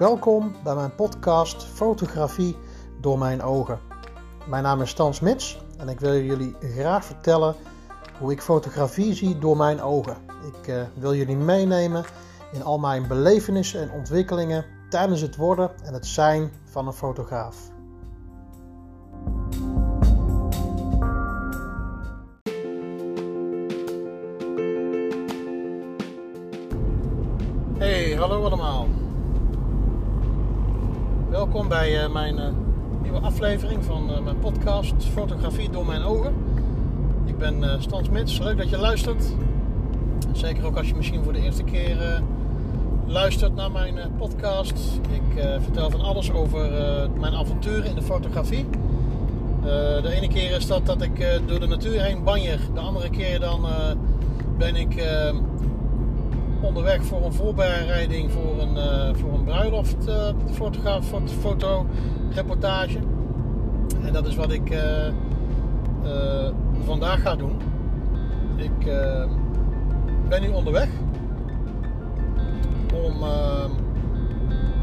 Welkom bij mijn podcast Fotografie door mijn ogen. Mijn naam is Stan Smits en ik wil jullie graag vertellen hoe ik fotografie zie door mijn ogen. Ik uh, wil jullie meenemen in al mijn belevenissen en ontwikkelingen tijdens het worden en het zijn van een fotograaf. Hey, hallo allemaal. Welkom bij uh, mijn uh, nieuwe aflevering van uh, mijn podcast Fotografie door mijn ogen. Ik ben Stan Smits, leuk dat je luistert. Zeker ook als je misschien voor de eerste keer luistert naar mijn podcast. Ik vertel van alles over mijn avonturen in de fotografie. de ene keer is dat dat ik door de natuur heen banjer. De andere keer dan ben ik onderweg voor een voorbereiding voor een, uh, voor een bruiloft uh, fotograaf, foto, fotoreportage. En dat is wat ik uh, vandaag ga doen. Ik ben nu onderweg om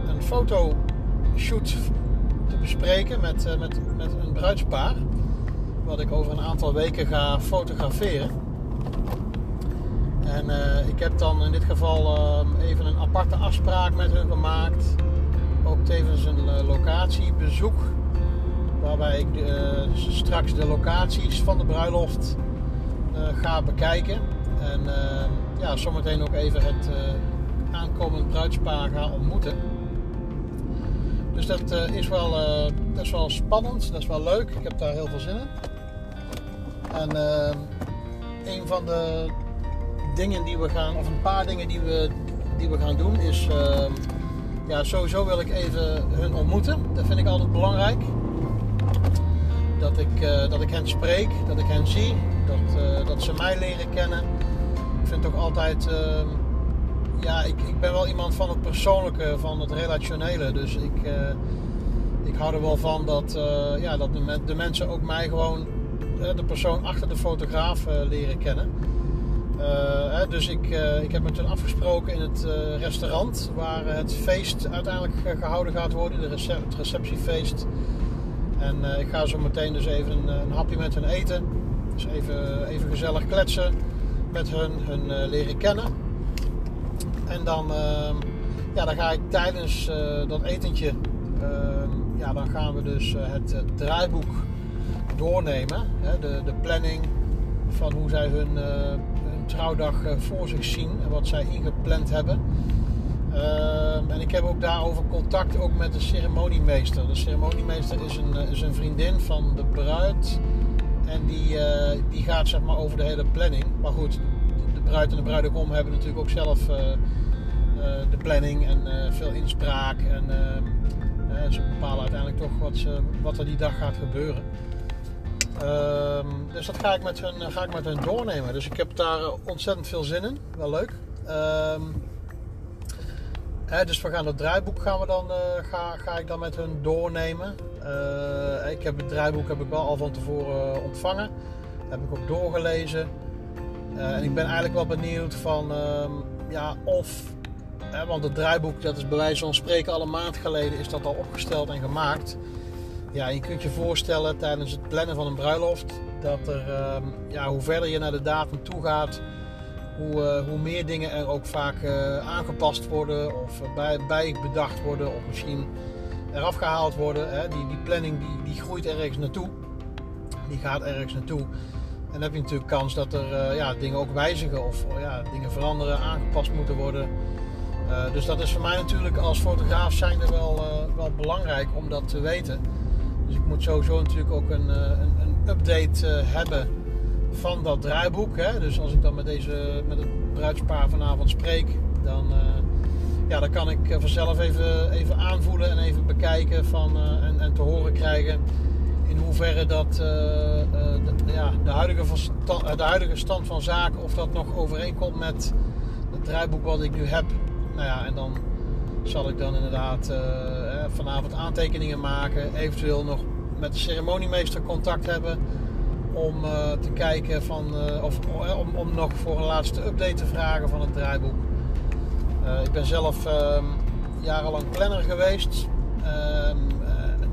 een fotoshoot te bespreken met, met, met een bruidspaar. Wat ik over een aantal weken ga fotograferen. En uh, ik heb dan in dit geval uh, even een aparte afspraak met hun gemaakt. Ook tevens een uh, locatiebezoek. Waarbij ik straks de locaties van de bruiloft ga bekijken. En ja, zometeen ook even het aankomend bruidspaar ga ontmoeten. Dus dat, is wel, dat wel spannend, dat is wel leuk. Ik heb daar heel veel zin in. En een van de dingen die we gaan, of een paar dingen die we, die we gaan doen, is uh, ja, sowieso wil ik even hun ontmoeten. Dat vind ik altijd belangrijk. Dat ik, uh, dat ik hen spreek, dat ik hen zie, dat, uh, dat ze mij leren kennen. Ik vind ook altijd, ehm, ja, ik, ik ben wel iemand van het persoonlijke, van het relationele. Dus ik, eh, ik hou er wel van dat, ja, dat de, de, mensen ook mij gewoon, de persoon achter de fotograaf leren kennen. Uh, dus ik, uh, ik heb met hun afgesproken in het uh, restaurant waar het feest uiteindelijk gehouden gaat worden, de het receptiefeest. En ik ga zo meteen dus even een, hapje met hen eten. Dus even, even gezellig kletsen met hun, hun leren kennen. En dan, ehm, ja, dan ga ik tijdens dat etentje, ehm, ja, dan gaan we dus het, draaiboek doornemen. Hè, de planning van hoe zij hun trouwdag eh, voor zich zien en wat zij ingepland hebben. Ehm, en ik heb ook daarover contact ook met de ceremoniemeester. De ceremoniemeester is een, eh, een vriendin van de bruid. En die, eh, die gaat zeg maar over de hele planning. Maar goed, de bruid en de bruidegom hebben natuurlijk ook zelf de planning en veel inspraak. En ehm, ze bepalen uiteindelijk toch wat, ze, wat er die dag gaat gebeuren. Ehm, dus dat ga ik, met hun, ga ik met hun doornemen. Dus ik heb daar ontzettend veel zin in. Wel leuk. Ehm, hè, dus we gaan het draaiboek gaan we dan, uh, ga, ga ik dan met hun doornemen. Ik heb het draaiboek heb ik wel al van tevoren ontvangen. heb ik ook doorgelezen. En ik ben eigenlijk wel benieuwd van um, ja, of. Hè, want het draaiboek, dat is bij wijze van spreken al een maand geleden, is dat al opgesteld en gemaakt ja, je kunt je voorstellen tijdens het plannen van een bruiloft dat er, ehm, ja, hoe verder je naar de datum toe gaat, hoe, uh, hoe meer dingen er ook vaak uh, aangepast worden of bij, bij bedacht worden of misschien eraf gehaald worden. Hè. Die, die planning die, die groeit ergens naartoe, die gaat ergens naartoe. En dan heb je natuurlijk kans dat er uh, ja, dingen ook wijzigen of ja, dingen veranderen, aangepast moeten worden. dus dat is voor mij natuurlijk als fotograaf zijn er wel, wel belangrijk om dat te weten. Dus ik moet sowieso natuurlijk ook een, eh, een, een update eh, hebben van dat draaiboek. Hè? Dus als ik dan met, deze, met het bruidspaar vanavond spreek, dan, uh, ja, dan kan ik vanzelf even, even aanvoelen en even bekijken van, en, en, te horen krijgen in hoeverre dat de, ja, de, huidige de huidige stand van zaken, of dat nog overeenkomt met het draaiboek wat ik nu heb. Nou ja, en dan zal ik dan inderdaad vanavond aantekeningen maken. Eventueel nog met de ceremoniemeester contact hebben. Om uh, te kijken van, uh, of om, om nog voor een laatste update te vragen van het draaiboek. ik ben zelf ehm, jarenlang planner geweest. Ehm,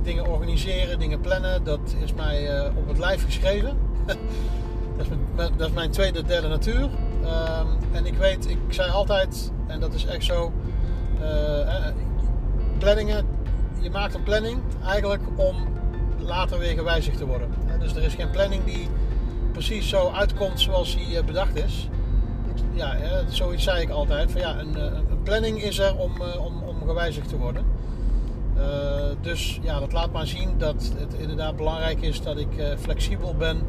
dingen organiseren, dingen plannen, dat is mij op het lijf geschreven. dat, is mijn, dat, is mijn, tweede, derde natuur. Ehm, en ik weet, ik zei altijd, en dat is echt zo, planningen, je maakt een planning eigenlijk om later weer gewijzigd te worden. Dus er is geen planning die precies zo uitkomt zoals die eh, bedacht is. Ja, zoiets zei ik altijd. Van ja, een, eh, een planning is er om, eh, om, om gewijzigd te worden. dus ja, dat laat maar zien dat het inderdaad belangrijk is dat ik flexibel ben,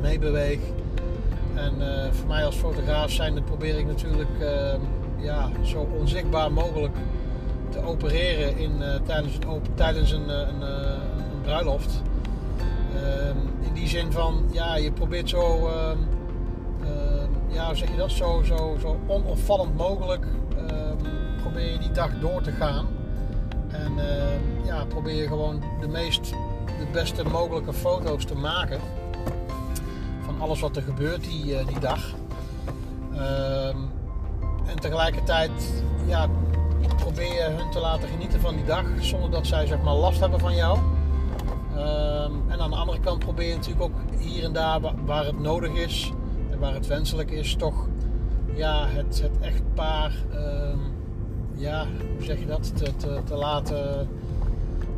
meebeweeg. En voor mij als fotograaf zijn, probeer ik natuurlijk ja, zo onzichtbaar mogelijk te opereren in, tijdens, een, tijdens een, een, een bruiloft. Ehm, in die zin van, ja, je probeert zo, ehm, ehm, ja, zeg je dat, zo, zo, zo onopvallend mogelijk probeer je die dag door te gaan. En ja, probeer je gewoon de meest, de beste mogelijke foto's te maken van alles wat er gebeurt die, eh, die dag. en tegelijkertijd, ja, probeer hun te laten genieten van die dag zonder dat zij zeg maar last hebben van jou. Ehm, en aan de andere kant probeer je natuurlijk ook hier en daar waar, het nodig is en waar het wenselijk is, toch ja, het, het echtpaar, um, ja, hoe zeg je dat, te, te, te laten,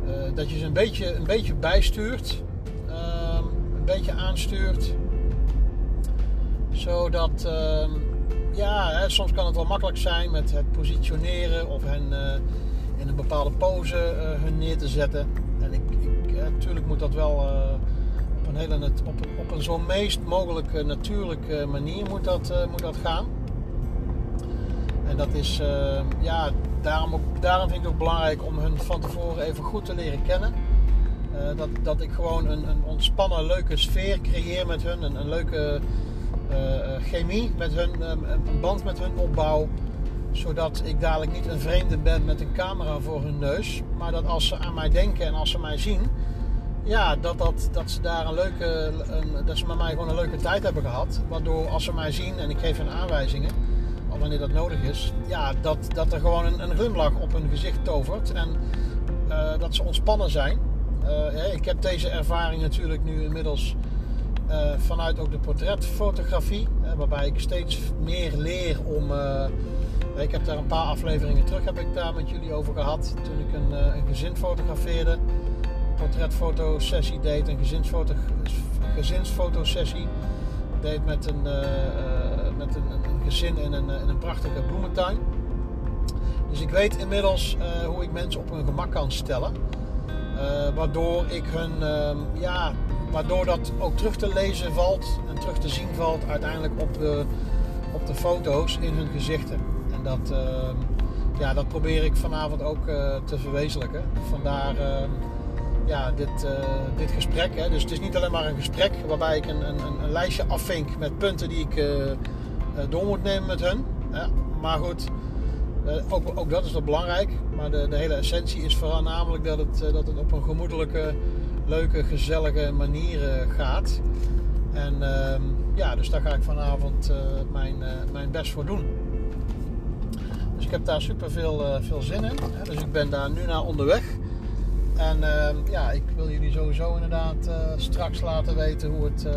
uh, dat je ze een beetje, een beetje bijstuurt, um, een beetje aanstuurt, zodat, ja, hè, soms kan het wel makkelijk zijn met het positioneren of hen uh, in een bepaalde pose uh, hun neer te zetten. En ik, natuurlijk moet dat wel eh, op een, hele, op, op een zo meest mogelijke natuurlijke manier moet dat, eh, moet dat gaan. En dat is, eh, ja, daarom, ook, daarom vind ik het ook belangrijk om hun van tevoren even goed te leren kennen. dat, dat ik gewoon een, een ontspannen, leuke sfeer creëer met hun. Een leuke chemie met hun, een band met hun opbouw zodat ik dadelijk niet een vreemde ben met een camera voor hun neus. Maar dat als ze aan mij denken en als ze mij zien, ja, dat, dat, dat ze daar een leuke, een, dat ze met mij gewoon een leuke tijd hebben gehad. Waardoor als ze mij zien en ik geef hen aanwijzingen, al wanneer dat nodig is, ja, dat, dat er gewoon een, een glimlach op hun gezicht tovert. En dat ze ontspannen zijn. Ik heb deze ervaring natuurlijk nu inmiddels uh, vanuit ook de portretfotografie, waarbij ik steeds meer leer om. ik heb daar een paar afleveringen terug heb ik daar met jullie over gehad toen ik een, een gezin fotografeerde portretfotosessie deed, een gezinsfoto, gezinsfotosessie deed met een, met een, een, gezin in een, in een prachtige bloementuin. Dus ik weet inmiddels hoe ik mensen op hun gemak kan stellen. Waardoor ik hun, ehm, ja, waardoor dat ook terug te lezen valt en terug te zien valt uiteindelijk op de, op de foto's in hun gezichten. En dat, ehm, ja, dat probeer ik vanavond ook te verwezenlijken. Vandaar ehm, ja, dit, uh, dit gesprek. Hè. Dus het is niet alleen maar een gesprek waarbij ik een, een, een lijstje afvink met punten die ik uh, door moet nemen met hun. Maar goed, ook, ook dat is wel belangrijk. Maar de, de hele essentie is vooral namelijk dat het, dat het op een gemoedelijke, leuke, gezellige manier gaat. En ehm, ja, dus daar ga ik vanavond mijn, mijn best voor doen. Dus ik heb daar super veel, veel zin in. Dus ik ben daar nu naar onderweg. En ehm, ja, ik wil jullie sowieso inderdaad straks laten weten hoe, het,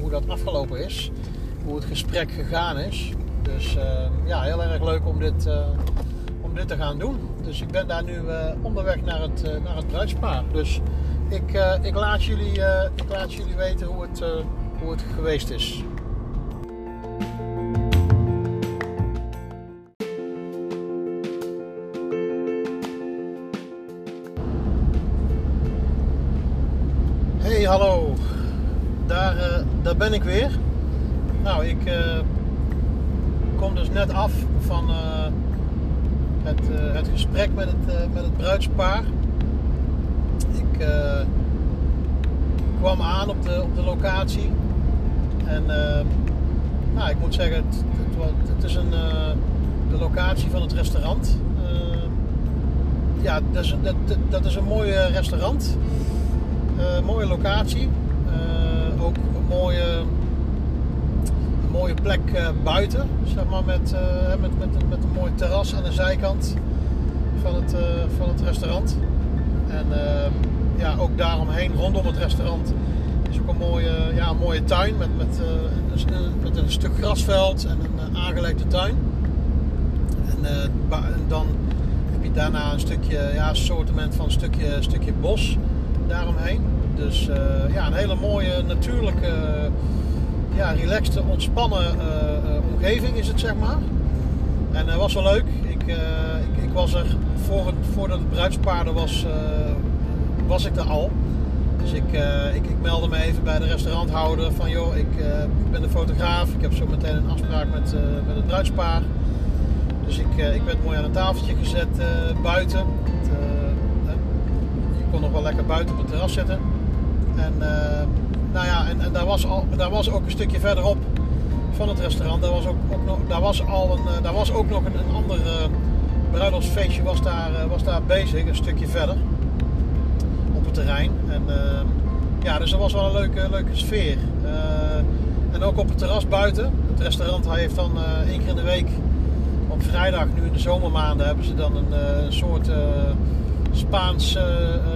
hoe dat afgelopen is. Hoe het gesprek gegaan is. Dus ehm, ja, heel erg leuk om dit, om dit te gaan doen. Dus ik ben daar nu onderweg naar het, naar het bruidspaar. Dus ik, ik, laat jullie, ik laat jullie weten hoe het, hoe het geweest is. hallo. Daar, daar ben ik weer. Nou, ik kom dus net af van het, het gesprek met het, met het bruidspaar. Ik kwam aan op de, op de locatie. En nou, ik moet zeggen, het, het, het is een, de locatie van het restaurant. ja, dat is, dat, dat is een mooi restaurant. Mooie locatie. Ook een mooie, mooie plek buiten, zeg maar, met, met, met, met een mooi terras aan de zijkant. van het, van het restaurant. En ehm, ja, ook daaromheen, rondom het restaurant, is ook een mooie, ja, een mooie tuin met, met, een, met een stuk grasveld en een aangelegde tuin. En dan heb je daarna een stukje, ja, assortiment van een stukje, stukje bos daaromheen. Dus ja, een hele mooie natuurlijke ja, relaxte, ontspannen omgeving is het, zeg maar. En dat was wel leuk. Ik, ik, ik, was er voor voordat het bruidspaarden was, was ik er al. Dus ik, ik, ik, meldde me even bij de restauranthouder van joh, ik, ben de fotograaf. Ik heb zo meteen een afspraak met, met het bruidspaar. Dus ik, ik werd mooi aan een tafeltje gezet buiten. Je kon nog wel lekker buiten op het terras zitten. En nou ja, en, en daar, was al, daar was ook een stukje verderop van het restaurant. Daar was ook, ook nog, daar was al een, eh, daar was ook nog een, een ander uh, bruiloftsfeestje was daar, uh, was daar bezig, een stukje verder terrein. En ja, dus dat was wel een leuke, leuke sfeer. en ook op het terras buiten. Het restaurant heeft dan één keer in de week op vrijdag, nu in de zomermaanden, hebben ze dan een, een soort Spaans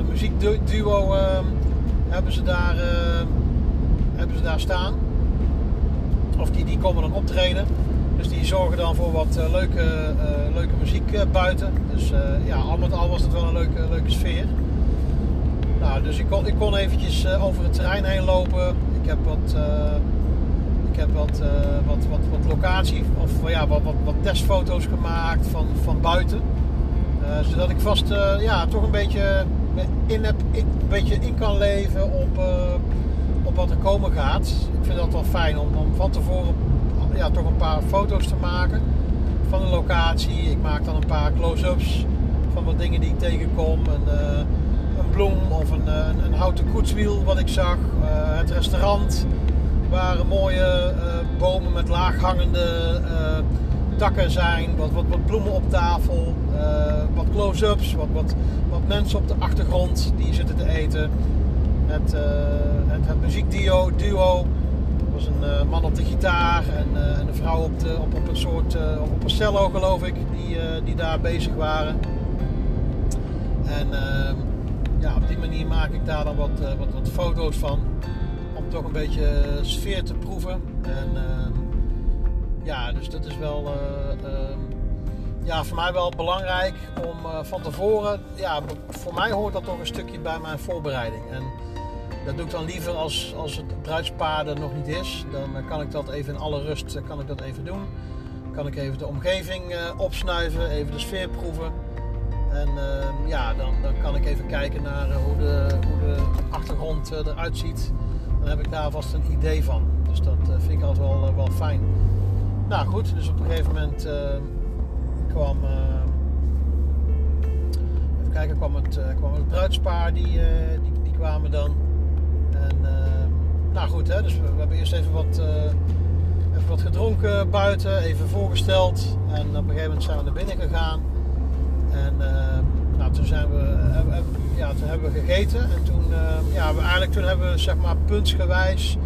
muziekduo hebben ze daar hebben ze daar staan. Of die, die komen dan optreden. Dus die zorgen dan voor wat leuke, leuke muziek buiten. Dus ja, al met al was het wel een leuke, leuke sfeer. Nou, dus ik kon, ik kon eventjes over het terrein heen lopen. Ik heb wat, ik heb wat, wat, wat, wat locatie of ja, wat, wat, wat testfoto's gemaakt van, van buiten. zodat ik vast ja, toch een beetje in, heb, een beetje in kan leven op op wat er komen gaat. Ik vind dat wel fijn om, om van tevoren ja, toch een paar foto's te maken van de locatie. Ik maak dan een paar close-ups van wat dingen die ik tegenkom. Een bloem of een, uh, een, houten koetswiel wat ik zag. Uh, het restaurant waar mooie bomen met laaghangende takken zijn. Wat, wat, wat bloemen op tafel. wat close-ups. Wat, wat, wat mensen op de achtergrond die zitten te eten. Het, het, het muziekduo duo, was een man op de gitaar en, en een vrouw op, de, op, op een soort op een cello geloof ik, die, die daar bezig waren. En ehm, ja, op die manier maak ik daar dan wat, wat, wat foto's van. Om toch een beetje sfeer te proeven. En ehm, ja, dus dat is wel ehm, ja, voor mij wel belangrijk om van tevoren. Ja, voor mij hoort dat toch een stukje bij mijn voorbereiding. En dat doe ik dan liever als, als het bruidspaar er nog niet is. Dan eh, kan ik dat even in alle rust eh, kan ik dat even doen. Kan ik even de omgeving opsnuiven, even de sfeer proeven. En uh, ja, dan, dan kan ik even kijken naar uh, hoe, de, hoe de achtergrond eruit ziet. Dan heb ik daar vast een idee van. Dus dat vind ik altijd wel, wel fijn. Nou goed, dus op een gegeven moment kwam, even kijken, kwam het, kwam het bruidspaar, die, die, die kwamen dan. En ehm, nou goed, hè, dus we, hebben eerst even wat, eh, even wat gedronken buiten, even voorgesteld. En op een gegeven moment zijn we naar binnen gegaan. En ehm, nou, toen, zijn we, ja, toen hebben we gegeten. En toen, ehm, ja, eigenlijk toen hebben we zeg maar puntsgewijs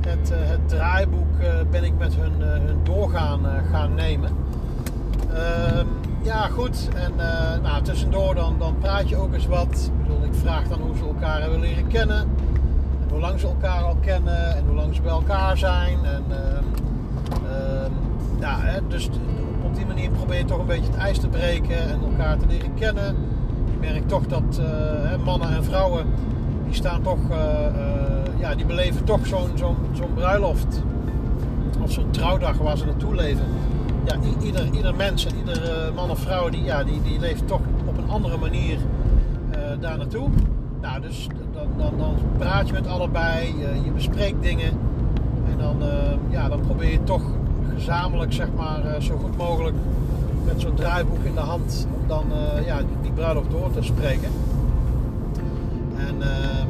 het, eh, het draaiboek eh, ben ik met hun, hun doorgaan gaan nemen. ja, goed. En nou, tussendoor dan, dan praat je ook eens wat. Ik bedoel, ik vraag dan hoe ze elkaar hebben leren kennen hoe lang ze elkaar al kennen en hoe lang ze bij elkaar zijn. En, ehm, ehm, ja, dus op die manier probeer je toch een beetje het ijs te breken en elkaar te leren kennen. Ik merk toch dat uh, mannen en vrouwen die staan toch, uh, ja, die beleven toch zo'n bruiloft of zo'n trouwdag waar ze naartoe leven. Ja, ieder, ieder mens en ieder man of vrouw die, ja, die, die leeft toch op een andere manier daar naartoe. Nou, dus dan, dan, dan praat je met allebei, je, je bespreekt dingen. En dan, ja, dan probeer je toch gezamenlijk, zeg maar, uh, zo goed mogelijk met zo'n draaiboek in de hand om dan uh, ja, die, bruiloft door te spreken. En ehm,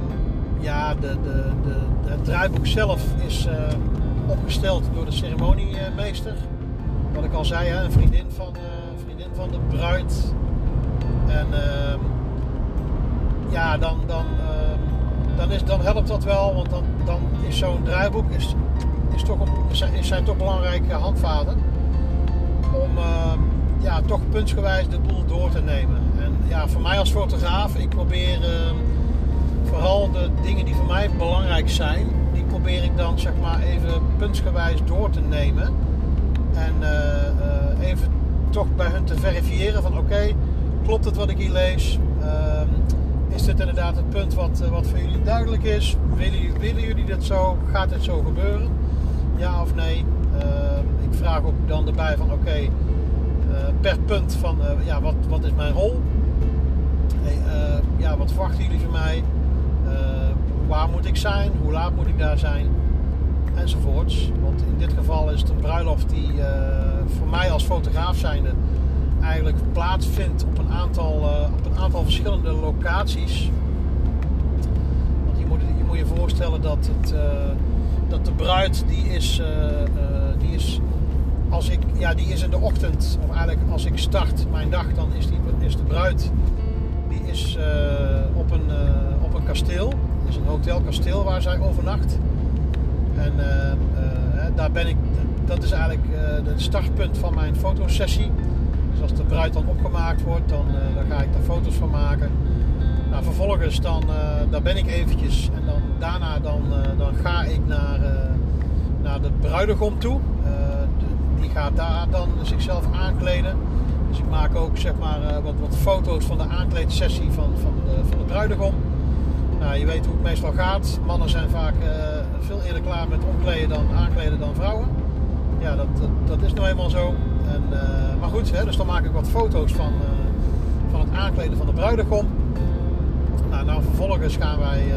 ja, de, de, de, het draaiboek zelf is opgesteld door de ceremoniemeester. Wat ik al zei, hè, een vriendin van, vriendin van de bruid. En ehm, ja, dan, dan, ehm, dan, is, dan helpt dat wel, want dan, dan is zo'n draaiboek is, is toch is zijn toch belangrijke handvaten om, ehm, ja, toch puntsgewijs de boel door te nemen. En ja, voor mij als fotograaf, ik probeer ehm, vooral de dingen die voor mij belangrijk zijn, die probeer ik dan zeg maar even puntsgewijs door te nemen. En uh, even toch bij hun te verifiëren van oké, klopt het wat ik hier lees? Ehm, is dit inderdaad het punt wat, eh, wat voor jullie duidelijk is? Willen, willen jullie dit zo? Gaat dit zo gebeuren? Ja of nee? Ehm, ik vraag ook dan erbij van oké, eh, per punt van ja, wat, wat is mijn rol? Hey, ja, wat verwachten jullie van mij? waar moet ik zijn? Hoe laat moet ik daar zijn? Enzovoorts. Want in dit geval is het een bruiloft die voor mij als fotograaf zijnde eigenlijk plaatsvindt op een aantal, op een aantal verschillende locaties. Want je moet je, moet je voorstellen dat, het, dat de bruid die is, uh, die is als ik, ja, die is in de ochtend, of eigenlijk als ik start mijn dag, dan is, die, is de bruid die is op, een, op een kasteel. Dat is een hotelkasteel waar zij overnacht. En daar ben ik dat is eigenlijk het startpunt van mijn fotosessie. Dus als de bruid dan opgemaakt wordt, dan, dan ga ik daar foto's van maken. Nou, vervolgens dan, uh, daar ben ik eventjes en dan, daarna dan, dan ga ik naar, naar de bruidegom toe. Die gaat daar dan zichzelf aankleden. Dus ik maak ook zeg maar, wat, wat foto's van de aankleedsessie van, van, de, van de bruidegom. Nou, je weet hoe het meestal gaat. Mannen zijn vaak veel eerder klaar met omkleden dan aankleden dan vrouwen ja, dat, dat, is nou eenmaal zo. En, maar goed, hè, dus dan maak ik wat foto's van, van het aankleden van de bruidegom. Nou, nou vervolgens gaan wij uh,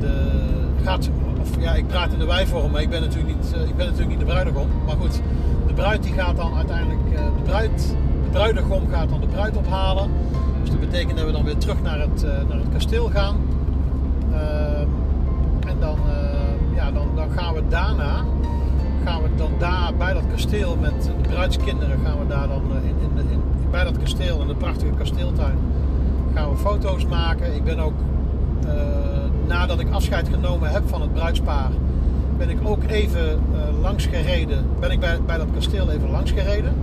de. Gaat, of ja, ik praat in de wijvorm, maar ik ben natuurlijk niet, ik ben natuurlijk niet de bruidegom. Maar goed, de bruid die gaat dan uiteindelijk. de, bruid, de bruidegom gaat dan de bruid ophalen. Dus dat betekent dat we dan weer terug naar het, naar het kasteel gaan. Ehm, en dan, ja, dan, dan gaan we daarna gaan we dan daar bij dat kasteel met de bruidskinderen gaan we daar dan eh, in, in, in, bij dat kasteel in de prachtige kasteeltuin gaan we foto's maken. Ik ben ook uh, nadat ik afscheid genomen heb van het bruidspaar, ben ik ook even uh, langs gereden. Ben ik bij, bij dat kasteel even langs gereden.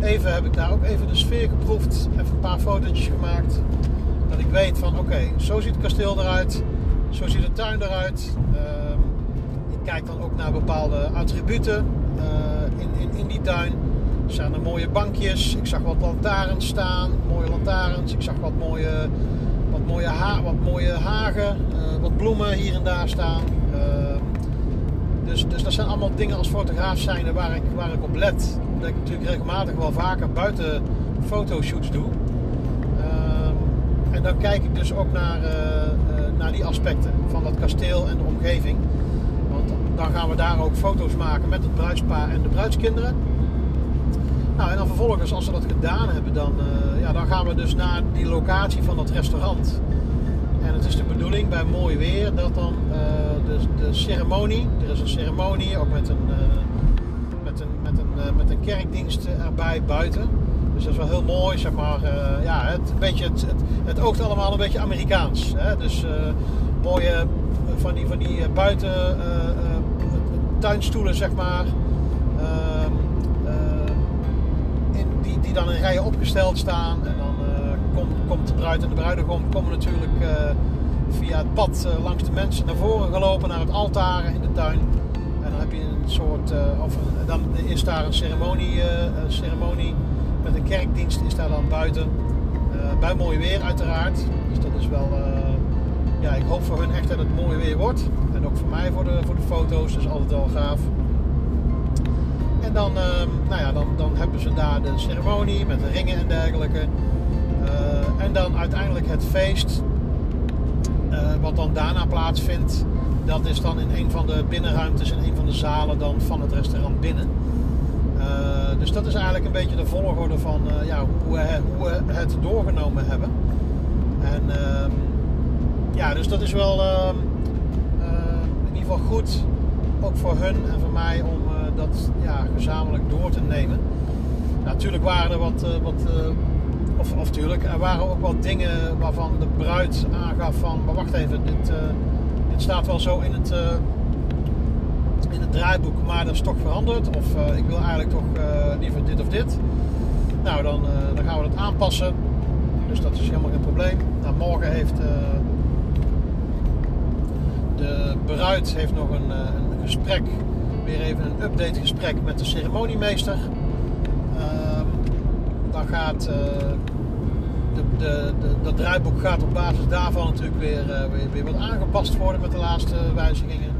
Even heb ik daar ook even de sfeer geproefd, even een paar fotootjes gemaakt. Dat ik weet van oké, zo ziet het kasteel eruit, zo ziet de tuin eruit. Uh, kijk dan ook naar bepaalde attributen uh, in, in, in die tuin. Er staan er mooie bankjes. Ik zag wat lantaarns staan. Mooie lantaarns. Ik zag wat mooie, wat mooie, ha wat mooie hagen. Uh, wat bloemen hier en daar staan. Uh, dus, dus dat zijn allemaal dingen als fotograaf zijn waar ik, waar ik op let. Omdat ik natuurlijk regelmatig wel vaker buiten fotoshoots doe. en dan kijk ik dus ook naar, naar die aspecten van dat kasteel en de omgeving dan gaan we daar ook foto's maken met het bruidspaar en de bruidskinderen. Nou, en dan vervolgens, als we dat gedaan hebben, dan, uh, ja, dan gaan we dus naar die locatie van dat restaurant. En het is de bedoeling bij mooi weer dat dan uh, de, de, ceremonie, er is een ceremonie ook met een, uh, met een, met een, met een kerkdienst erbij buiten. Dus dat is wel heel mooi, zeg maar. ja, het, een beetje, het, het, het, oogt allemaal een beetje Amerikaans. Hè? Dus mooie van die, van die buiten tuinstoelen, zeg maar. Die, dan in rijen opgesteld staan. En dan uh, komt de bruid en de bruidegom komen natuurlijk eh, via het pad langs de mensen naar voren gelopen naar het altaar in de tuin. En dan heb je een soort, of dan is daar een ceremonie, ceremonie met een kerkdienst is daar dan buiten. bij mooi weer uiteraard. Dus dat is wel, ja, ik hoop voor hun echt dat het mooi weer wordt ook voor mij voor de, voor de foto's. Dat is altijd wel gaaf. En dan, ehm, nou ja, dan, dan hebben ze daar de ceremonie met de ringen en dergelijke. Uh, en dan uiteindelijk het feest, uh, wat dan daarna plaatsvindt. Dat is dan in een van de binnenruimtes, in een van de zalen dan van het restaurant binnen. Uh, dus dat is eigenlijk een beetje de volgorde van ja, hoe, we, hoe het doorgenomen hebben. En ehm, ja, dus dat is wel ehm, ieder geval goed, ook voor hun en voor mij, om dat ja, gezamenlijk door te nemen. Natuurlijk waren er wat, uh, wat uh, of, of tuurlijk, er waren ook wat dingen waarvan de bruid aangaf van, maar wacht even, dit, dit staat wel zo in het, in het draaiboek, maar dat is toch veranderd. Of eh, ik wil eigenlijk toch eh, liever dit of dit. Nou, dan, eh, dan gaan we dat aanpassen. Dus dat is helemaal geen probleem. Nou, morgen heeft de bruid heeft nog een, een gesprek, weer even een update gesprek met de ceremoniemeester. Ehm, dan gaat de, de, de, dat draaiboek gaat op basis daarvan natuurlijk weer, weer, weer wat aangepast worden met de laatste wijzigingen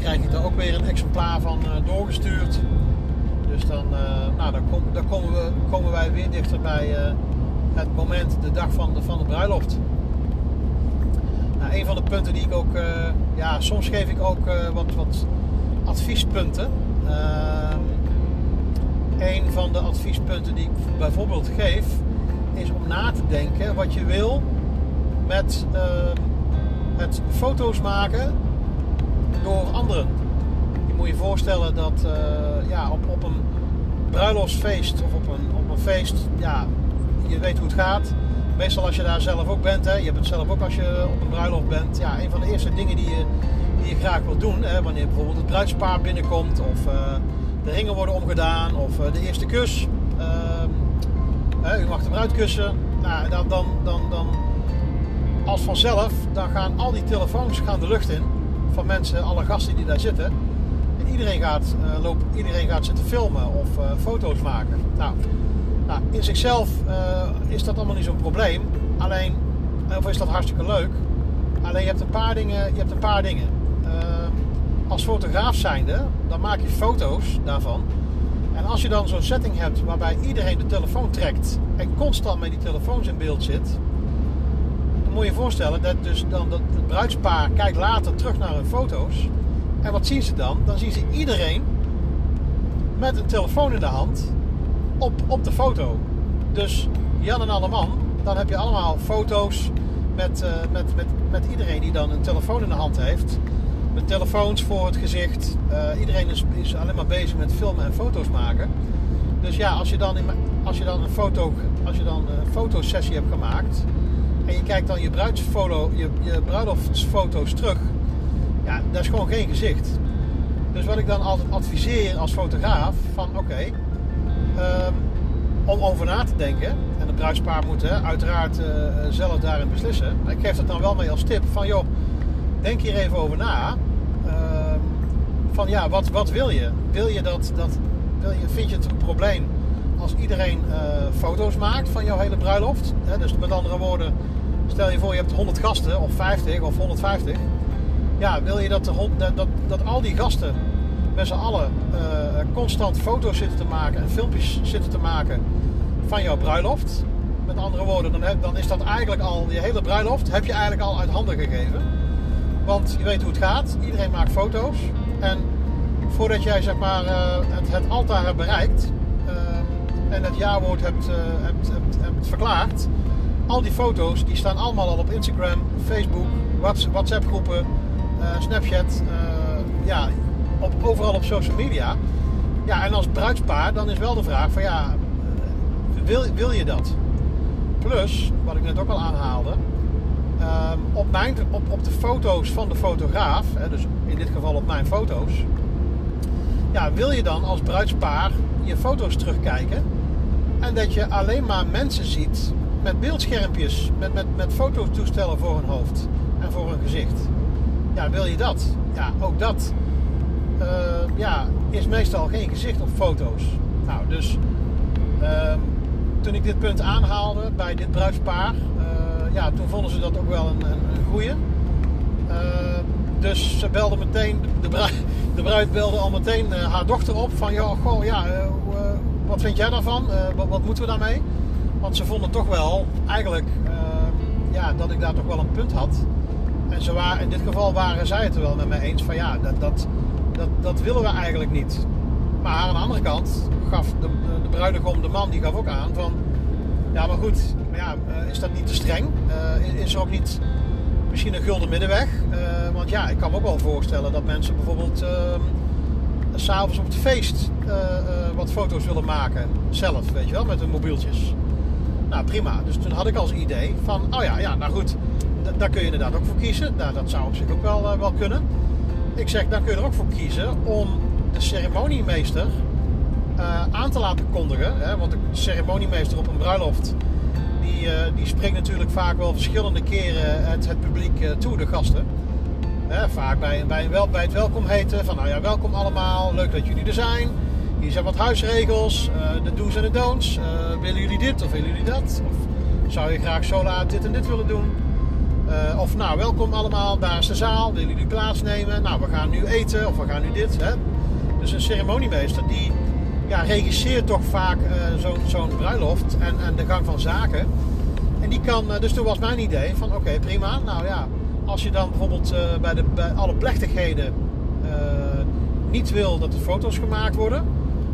krijg ik er ook weer een exemplaar van uh, doorgestuurd. Dus dan, nou, dan, kom, dan komen, we, komen wij weer dichter bij het moment, de dag van de, van de bruiloft. Een van de punten die ik ook, ja, soms geef ik ook wat, wat adviespunten. Ehm, een van de adviespunten die ik bijvoorbeeld geef, is om na te denken wat je wil met het foto's maken door anderen. Je moet je voorstellen dat uh, ja, op, op een bruiloftsfeest of op een, op een feest, ja, je weet hoe het gaat. Meestal als je daar zelf ook bent, hè, je hebt het zelf ook als je op een bruiloft bent. Ja, een van de eerste dingen die je, die je graag wil doen, hè, wanneer bijvoorbeeld het bruidspaar binnenkomt of uh, de ringen worden omgedaan of uh, de eerste kus. Uh, u mag de bruid kussen. Nou, dan, dan, dan, dan als vanzelf, dan gaan al die telefoons gaan de lucht in van mensen, alle gasten die daar zitten. En iedereen gaat, uh, loop, iedereen gaat zitten filmen of foto's maken. Nou, nou in zichzelf uh, is dat allemaal niet zo'n probleem. Alleen, of is dat hartstikke leuk. Alleen je hebt een paar dingen. Je hebt een paar dingen. als fotograaf zijnde, dan maak je foto's daarvan. En als je dan zo'n setting hebt waarbij iedereen de telefoon trekt en constant met die telefoons in beeld zit, dan moet je je voorstellen dat dus dan dat het bruidspaar kijkt later terug naar hun foto's. En wat zien ze dan? Dan zien ze iedereen met een telefoon in de hand op, op de foto. Dus Jan en Alleman, dan heb je allemaal foto's met, uh, met, met, met iedereen die dan een telefoon in de hand heeft. Met telefoons voor het gezicht. Uh, iedereen is, is alleen maar bezig met filmen en foto's maken. Dus ja, als je dan, in, als je dan een foto, als je dan een fotosessie hebt gemaakt, en je kijkt dan je, bruidsfoto, je, je bruiloftsfoto's terug, ja, dat is gewoon geen gezicht. Dus wat ik dan altijd adviseer als fotograaf, van oké, ehm, om over na te denken, en het bruidspaar moet hè, uiteraard uh, zelf daarin beslissen, maar ik geef dat dan wel mee als tip, van joh, denk hier even over na, ehm, van ja, wat, wat wil je? Wil je dat, dat wil je, vind je het een probleem als iedereen uh, foto's maakt van jouw hele bruiloft? Hè? Dus met andere woorden, Stel je voor, je hebt 100 gasten, of 50 of 150. Ja, wil je dat, dat, dat, dat al die gasten met allen uh, constant foto's zitten te maken en filmpjes zitten te maken van jouw bruiloft? Met andere woorden, dan, heb, dan is dat eigenlijk al, je hele bruiloft heb je eigenlijk al uit handen gegeven. Want je weet hoe het gaat, iedereen maakt foto's. En voordat jij zeg maar, uh, het, het altaar hebt bereikt uh, en het jaarwoord hebt, hebt, hebt, hebt verklaard, al die foto's die staan allemaal al op Instagram, Facebook, WhatsApp groepen, Snapchat, ja, op, overal op social media. Ja, en als bruidspaar dan is wel de vraag van ja, wil, wil je dat? Plus, wat ik net ook al aanhaalde, uh, op, mijn, op, op de foto's van de fotograaf, hè, dus in dit geval op mijn foto's, ja, wil je dan als bruidspaar je foto's terugkijken en dat je alleen maar mensen ziet met beeldschermpjes, met, met, met fototoestellen voor hun hoofd en voor hun gezicht. Ja, wil je dat? Ja, ook dat meestal geen gezicht op foto's. Nou, dus uh, toen ik dit punt aanhaalde bij dit bruidspaar, uh, ja, toen vonden ze dat ook wel een, een, een goeie. dus ze belde meteen, de bruid, de bruid belde al meteen haar dochter op van, ja, goh, ja, wat vind jij daarvan? Wat, wat moeten we daarmee? Want ze vonden toch wel eigenlijk ehm, ja, dat ik daar toch wel een punt had. En ze waren, in dit geval waren zij het er wel met mij eens van ja, dat, dat, dat, dat willen we eigenlijk niet. Maar aan de andere kant gaf de, de, bruidegom, de man, die gaf ook aan van ja, maar goed, ja, eh, is dat niet te streng? Uh, is er ook niet misschien een gulden middenweg? Uh, want ja, ik kan me ook wel voorstellen dat mensen bijvoorbeeld ehm, s'avonds op het feest wat foto's willen maken. Zelf, weet je wel, met hun mobieltjes. Nou, prima. Dus toen had ik als idee van, oh ja, ja nou goed, daar kun je inderdaad ook voor kiezen. Nou, dat zou op zich ook wel, wel kunnen. Ik zeg, dan kun je er ook voor kiezen om de ceremoniemeester uh, aan te laten kondigen. Hè? Want de ceremoniemeester op een bruiloft, die, uh, die spreekt natuurlijk vaak wel verschillende keren het, publiek uh, toe, de gasten. Vaak bij, bij, wel, bij het welkom heten van, nou ja, welkom allemaal, leuk dat jullie er zijn. Hier zijn wat huisregels, de do's en de don'ts. willen jullie dit of willen jullie dat? Of zou je graag zo laat dit en dit willen doen? Of nou, welkom allemaal, daar is de zaal, willen jullie plaatsnemen? Nou, we gaan nu eten of we gaan nu dit. Hè? Dus een ceremoniemeester die ja, regisseert toch vaak uh, zo'n bruiloft en, en, de gang van zaken. En die kan, uh, dus toen was mijn idee van oké, prima. Nou ja, als je dan bijvoorbeeld bij, de, bij alle plechtigheden niet wil dat er foto's gemaakt worden,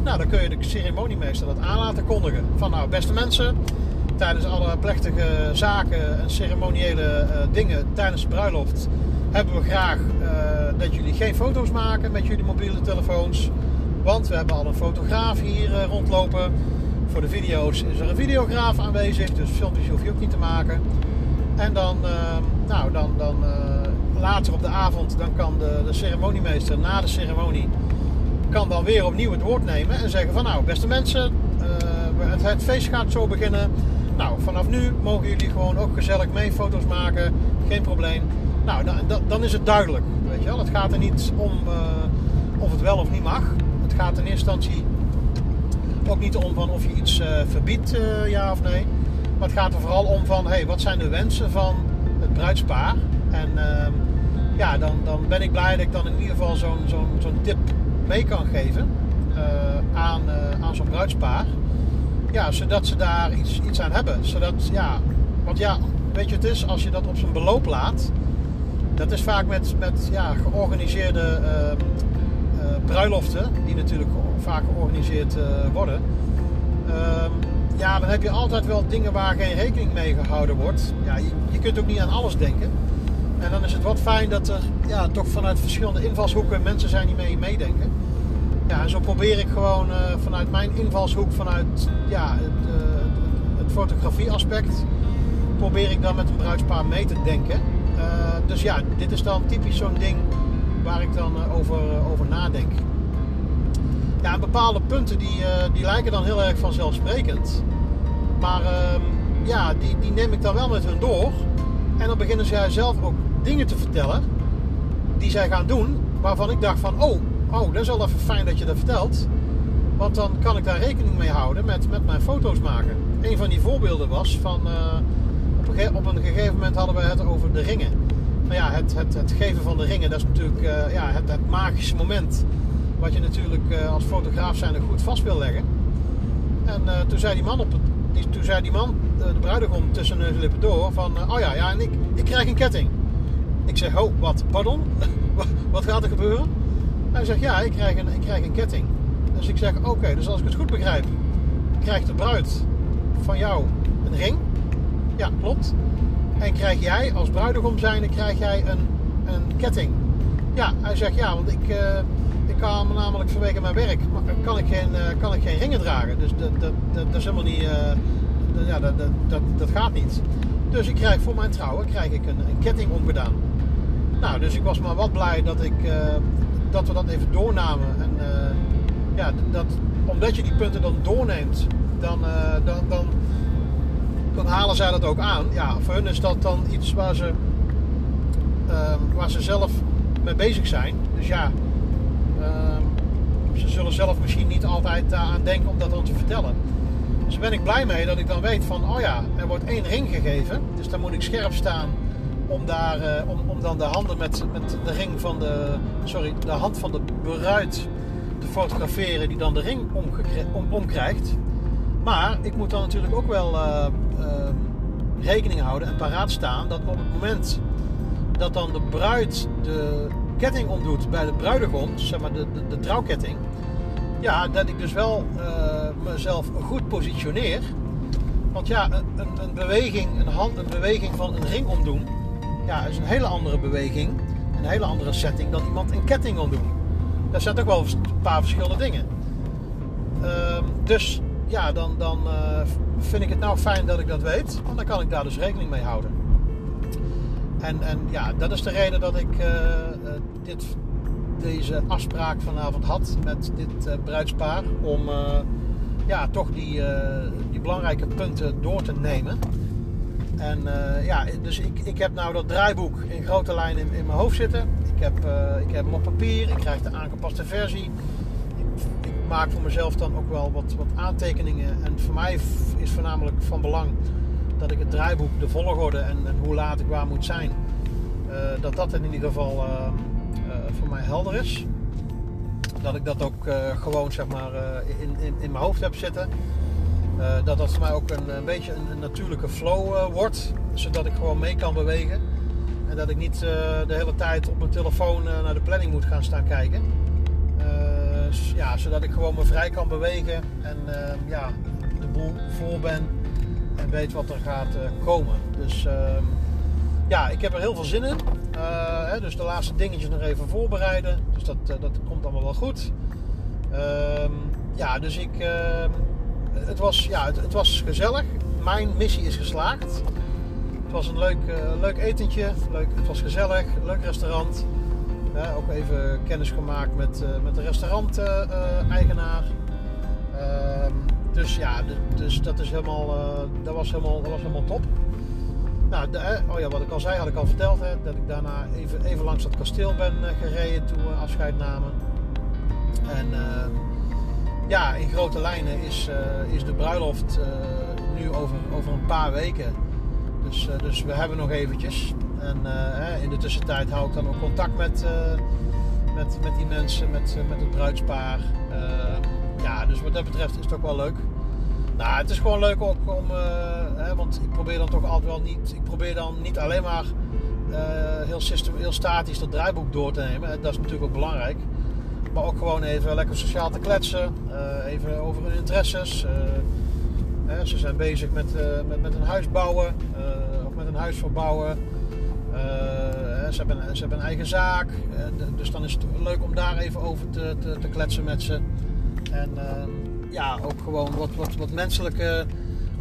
nou dan kun je de ceremoniemeester dat aan laten kondigen. Van nou, beste mensen, tijdens alle plechtige zaken en ceremoniële dingen tijdens de bruiloft hebben we graag dat jullie geen foto's maken met jullie mobiele telefoons. Want we hebben al een fotograaf hier eh, rondlopen. Voor de video's is er een videograaf aanwezig, dus filmpjes hoef je ook niet te maken. En dan, nou, dan, dan eh, later op de avond, dan kan de, de ceremoniemeester na de ceremonie kan dan weer opnieuw het woord nemen en zeggen van nou beste mensen, het, feest gaat zo beginnen. Nou, vanaf nu mogen jullie gewoon ook gezellig mee foto's maken, geen probleem. Nou, dan, dan is het duidelijk, weet je wel. Het gaat er niet om of het wel of niet mag gaat in eerste instantie ook niet om van of je iets uh, verbiedt, uh, ja of nee. Maar het gaat er vooral om van, hey, wat zijn de wensen van het bruidspaar? En uh, ja, dan, dan ben ik blij dat ik dan in ieder geval zo'n tip mee kan geven aan, aan zo'n bruidspaar. Ja, zodat ze daar iets, iets aan hebben. Zodat, ja, want ja, weet je het is, als je dat op zijn beloop laat, dat is vaak met, met ja, georganiseerde ehm, bruiloften, die natuurlijk vaak georganiseerd uh, worden. Ehm, ja, dan heb je altijd wel dingen waar geen rekening mee gehouden wordt. Ja, je, je, kunt ook niet aan alles denken. En dan is het wat fijn dat er ja, toch vanuit verschillende invalshoeken mensen zijn die mee meedenken. Ja, en zo probeer ik gewoon uh, vanuit mijn invalshoek, vanuit ja, het, uh, het fotografieaspect, probeer ik dan met een bruidspaar mee te denken. dus ja, dit is dan typisch zo'n ding waar ik dan eh, over, eh, over nadenk. Ja, bepaalde punten die, eh, die lijken dan heel erg vanzelfsprekend. Maar ehm, ja, die, die neem ik dan wel met hun door. En dan beginnen zij zelf ook dingen te vertellen die zij gaan doen. Waarvan ik dacht van, oh, oh, dat is wel even fijn dat je dat vertelt. Want dan kan ik daar rekening mee houden met, met mijn foto's maken. Een van die voorbeelden was van, op, een, op een gegeven moment hadden we het over de ringen. Maar ja, het, het, het geven van de ringen, dat is natuurlijk uh, ja, het, het, magische moment. Wat je natuurlijk uh, als fotograaf zijn er goed vast wil leggen. En toen zei die man, op die, toen zei die man de bruidegom tussen neus en lippen door van... oh ja, ja, en ik, ik krijg een ketting. Ik zeg, oh, wat, pardon? wat gaat er gebeuren? Hij zegt, ja, ik krijg een, ik krijg een ketting. Dus ik zeg, oké, dus als ik het goed begrijp... krijgt de bruid van jou een ring. Ja, klopt. En krijg jij als bruidegom zijnde krijg jij een, een ketting. Ja, hij zegt ja, want ik, uh, ik kan namelijk vanwege mijn werk kan ik geen, uh, kan ik geen ringen dragen. Dus dat, dat, dat, dat is helemaal niet, uh, dat, ja, dat, dat, dat, gaat niet. Dus ik krijg voor mijn trouwen krijg ik een, een ketting omgedaan. Nou, dus ik was maar wat blij dat, ik, dat we dat even doornamen. En ja, dat, omdat je die punten dan doorneemt, dan, dan, dan dan halen zij dat ook aan. Ja, voor hun is dat dan iets waar ze, ehm, waar ze zelf mee bezig zijn. Dus ja, ehm, ze zullen zelf misschien niet altijd aan denken om dat dan te vertellen. Dus daar ben ik blij mee dat ik dan weet van, oh ja, er wordt één ring gegeven. Dus dan moet ik scherp staan om, daar, uh, om, om dan de handen met, met de ring van de, sorry, de hand van de bruid te fotograferen die dan de ring omkrijgt. Maar ik moet dan natuurlijk ook wel uh, rekening houden en paraat staan dat op het moment dat dan de bruid de ketting omdoet bij de bruidegom, zeg maar de, de, trouwketting, ja, dat ik dus wel mezelf goed positioneer. Want ja, een, een, beweging, een, hand, een beweging van een ring omdoen, ja, is een hele andere beweging, een hele andere setting dan iemand een ketting omdoen. Dat zijn ook wel een paar verschillende dingen. Uh, dus ja, dan, dan uh, vind ik het nou fijn dat ik dat weet. Want dan kan ik daar dus rekening mee houden. En, en ja, dat is de reden dat ik uh, dit deze afspraak vanavond had met dit bruidspaar om ja, toch die, die belangrijke punten door te nemen. En ja, dus ik, ik heb nou dat draaiboek in grote lijnen in, mijn hoofd zitten. Ik heb, ik heb hem op papier, ik krijg de aangepaste versie maak voor mezelf dan ook wel wat, wat aantekeningen. En voor mij is voornamelijk van belang dat ik het draaiboek, de volgorde en, hoe laat ik waar moet zijn, uh, dat dat in ieder geval voor mij helder is. Dat ik dat ook gewoon zeg maar in, in, in mijn hoofd heb zitten. Dat dat voor mij ook een, een beetje een, natuurlijke flow wordt, zodat ik gewoon mee kan bewegen. En dat ik niet de hele tijd op mijn telefoon naar de planning moet gaan staan kijken. Ja, zodat ik gewoon me vrij kan bewegen en ehm, ja, de boel voor ben en weet wat er gaat eh, komen. Dus ehm, ja, ik heb er heel veel zin in. Hè, dus de laatste dingetjes nog even voorbereiden. Dus dat, dat komt allemaal wel goed. Ehm, ja, dus ik. Het, was, ja, het, was gezellig. Mijn missie is geslaagd. Het was een leuk, leuk etentje. Leuk, het was gezellig. Leuk restaurant ook even kennis gemaakt met, uh, met de restaurant-eigenaar. Ehm, dus ja, dus dat, is helemaal, uh, dat, was helemaal, dat was helemaal top. Nou, oh ja, wat ik al zei, had ik al verteld. Hè, dat ik daarna even, even langs dat kasteel ben gereden toen we afscheid namen. En ja, in grote lijnen is, is de bruiloft nu over, over een paar weken. Dus, dus we hebben nog eventjes. En in de tussentijd hou ik dan ook contact met, met, met die mensen, met, met het bruidspaar. ja, dus wat dat betreft is het ook wel leuk. Nou, het is gewoon leuk ook om, hè, want ik probeer dan toch altijd wel niet, ik probeer dan niet alleen maar heel, system, heel statisch dat draaiboek door te nemen. Dat is natuurlijk ook belangrijk. Maar ook gewoon even lekker sociaal te kletsen. even over hun interesses. ze zijn bezig met, met, met een huis bouwen. of met een huis verbouwen. Ze, hebben, ze hebben een eigen zaak. Dus dan is het leuk om daar even over te, te, te kletsen met ze. En uh, ja, ook gewoon wat, wat, wat menselijke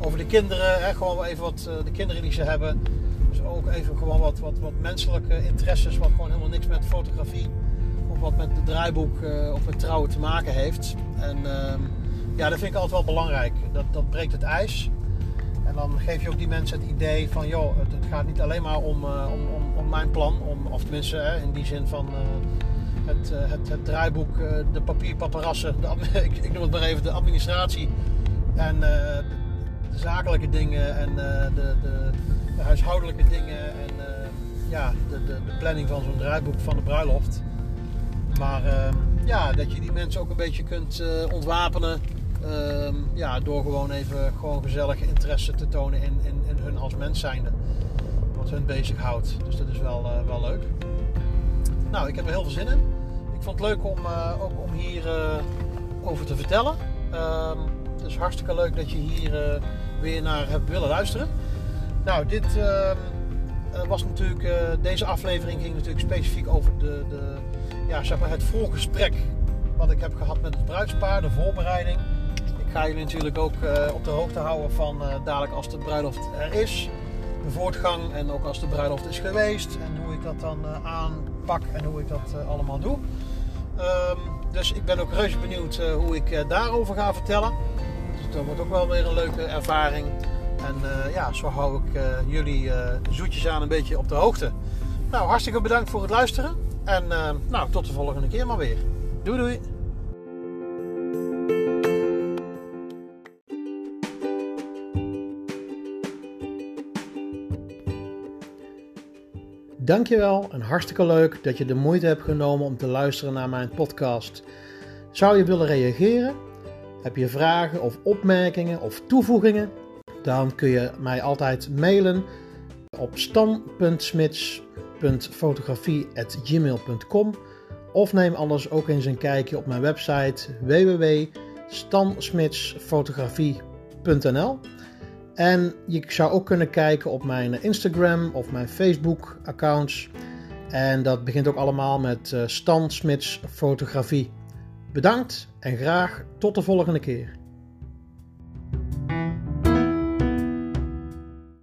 over de kinderen. Hè, gewoon even wat de kinderen die ze hebben. Dus ook even gewoon wat, wat, wat menselijke interesses. Wat gewoon helemaal niks met fotografie wat met het draaiboek of met trouwen te maken heeft. En ehm, ja, dat vind ik altijd wel belangrijk. Dat, dat breekt het ijs. En dan geef je ook die mensen het idee van, joh, het, gaat niet alleen maar om, uh, om, om, om, mijn plan, om, of tenminste hè, in die zin van uh, het, het, het, draaiboek, de papierpaparassen, ik, noem het maar even de administratie en de, de, zakelijke dingen en de, de, de, huishoudelijke dingen en ja, de, de planning van zo'n draaiboek van de bruiloft. Maar ja, dat je die mensen ook een beetje kunt ontwapenen Ehm, ja, door gewoon even gewoon gezellige interesse te tonen in, in, in hun als mens zijnde. Wat hun bezighoudt. Dus dat is wel, uh, wel leuk. Nou, ik heb er heel veel zin in. Ik vond het leuk om, uh, ook om hier over te vertellen. Um, het is hartstikke leuk dat je hier weer naar hebt willen luisteren. Nou, dit ehm, was natuurlijk, deze aflevering ging natuurlijk specifiek over de, de, ja, zeg maar het voorgesprek wat ik heb gehad met het bruidspaar, de voorbereiding ga jullie natuurlijk ook uh, op de hoogte houden van uh, dadelijk als de bruiloft er is. De voortgang en ook als de bruiloft is geweest. En hoe ik dat dan uh, aanpak en hoe ik dat allemaal doe. Um, dus ik ben ook reuze benieuwd hoe ik daarover ga vertellen. Dus dat wordt ook wel weer een leuke ervaring. En ja, zo hou ik jullie zoetjes aan een beetje op de hoogte. Nou, hartstikke bedankt voor het luisteren. En nou, tot de volgende keer maar weer. Doei doei! Dankjewel en hartstikke leuk dat je de moeite hebt genomen om te luisteren naar mijn podcast. Zou je willen reageren? Heb je vragen of opmerkingen of toevoegingen? Dan kun je mij altijd mailen op stan.smits.fotografie.gmail.com of neem anders ook eens een kijkje op mijn website www.stansmitsfotografie.nl en je zou ook kunnen kijken op mijn Instagram of mijn Facebook accounts. En dat begint ook allemaal met uh, Stan Smits Fotografie. Bedankt en graag tot de volgende keer.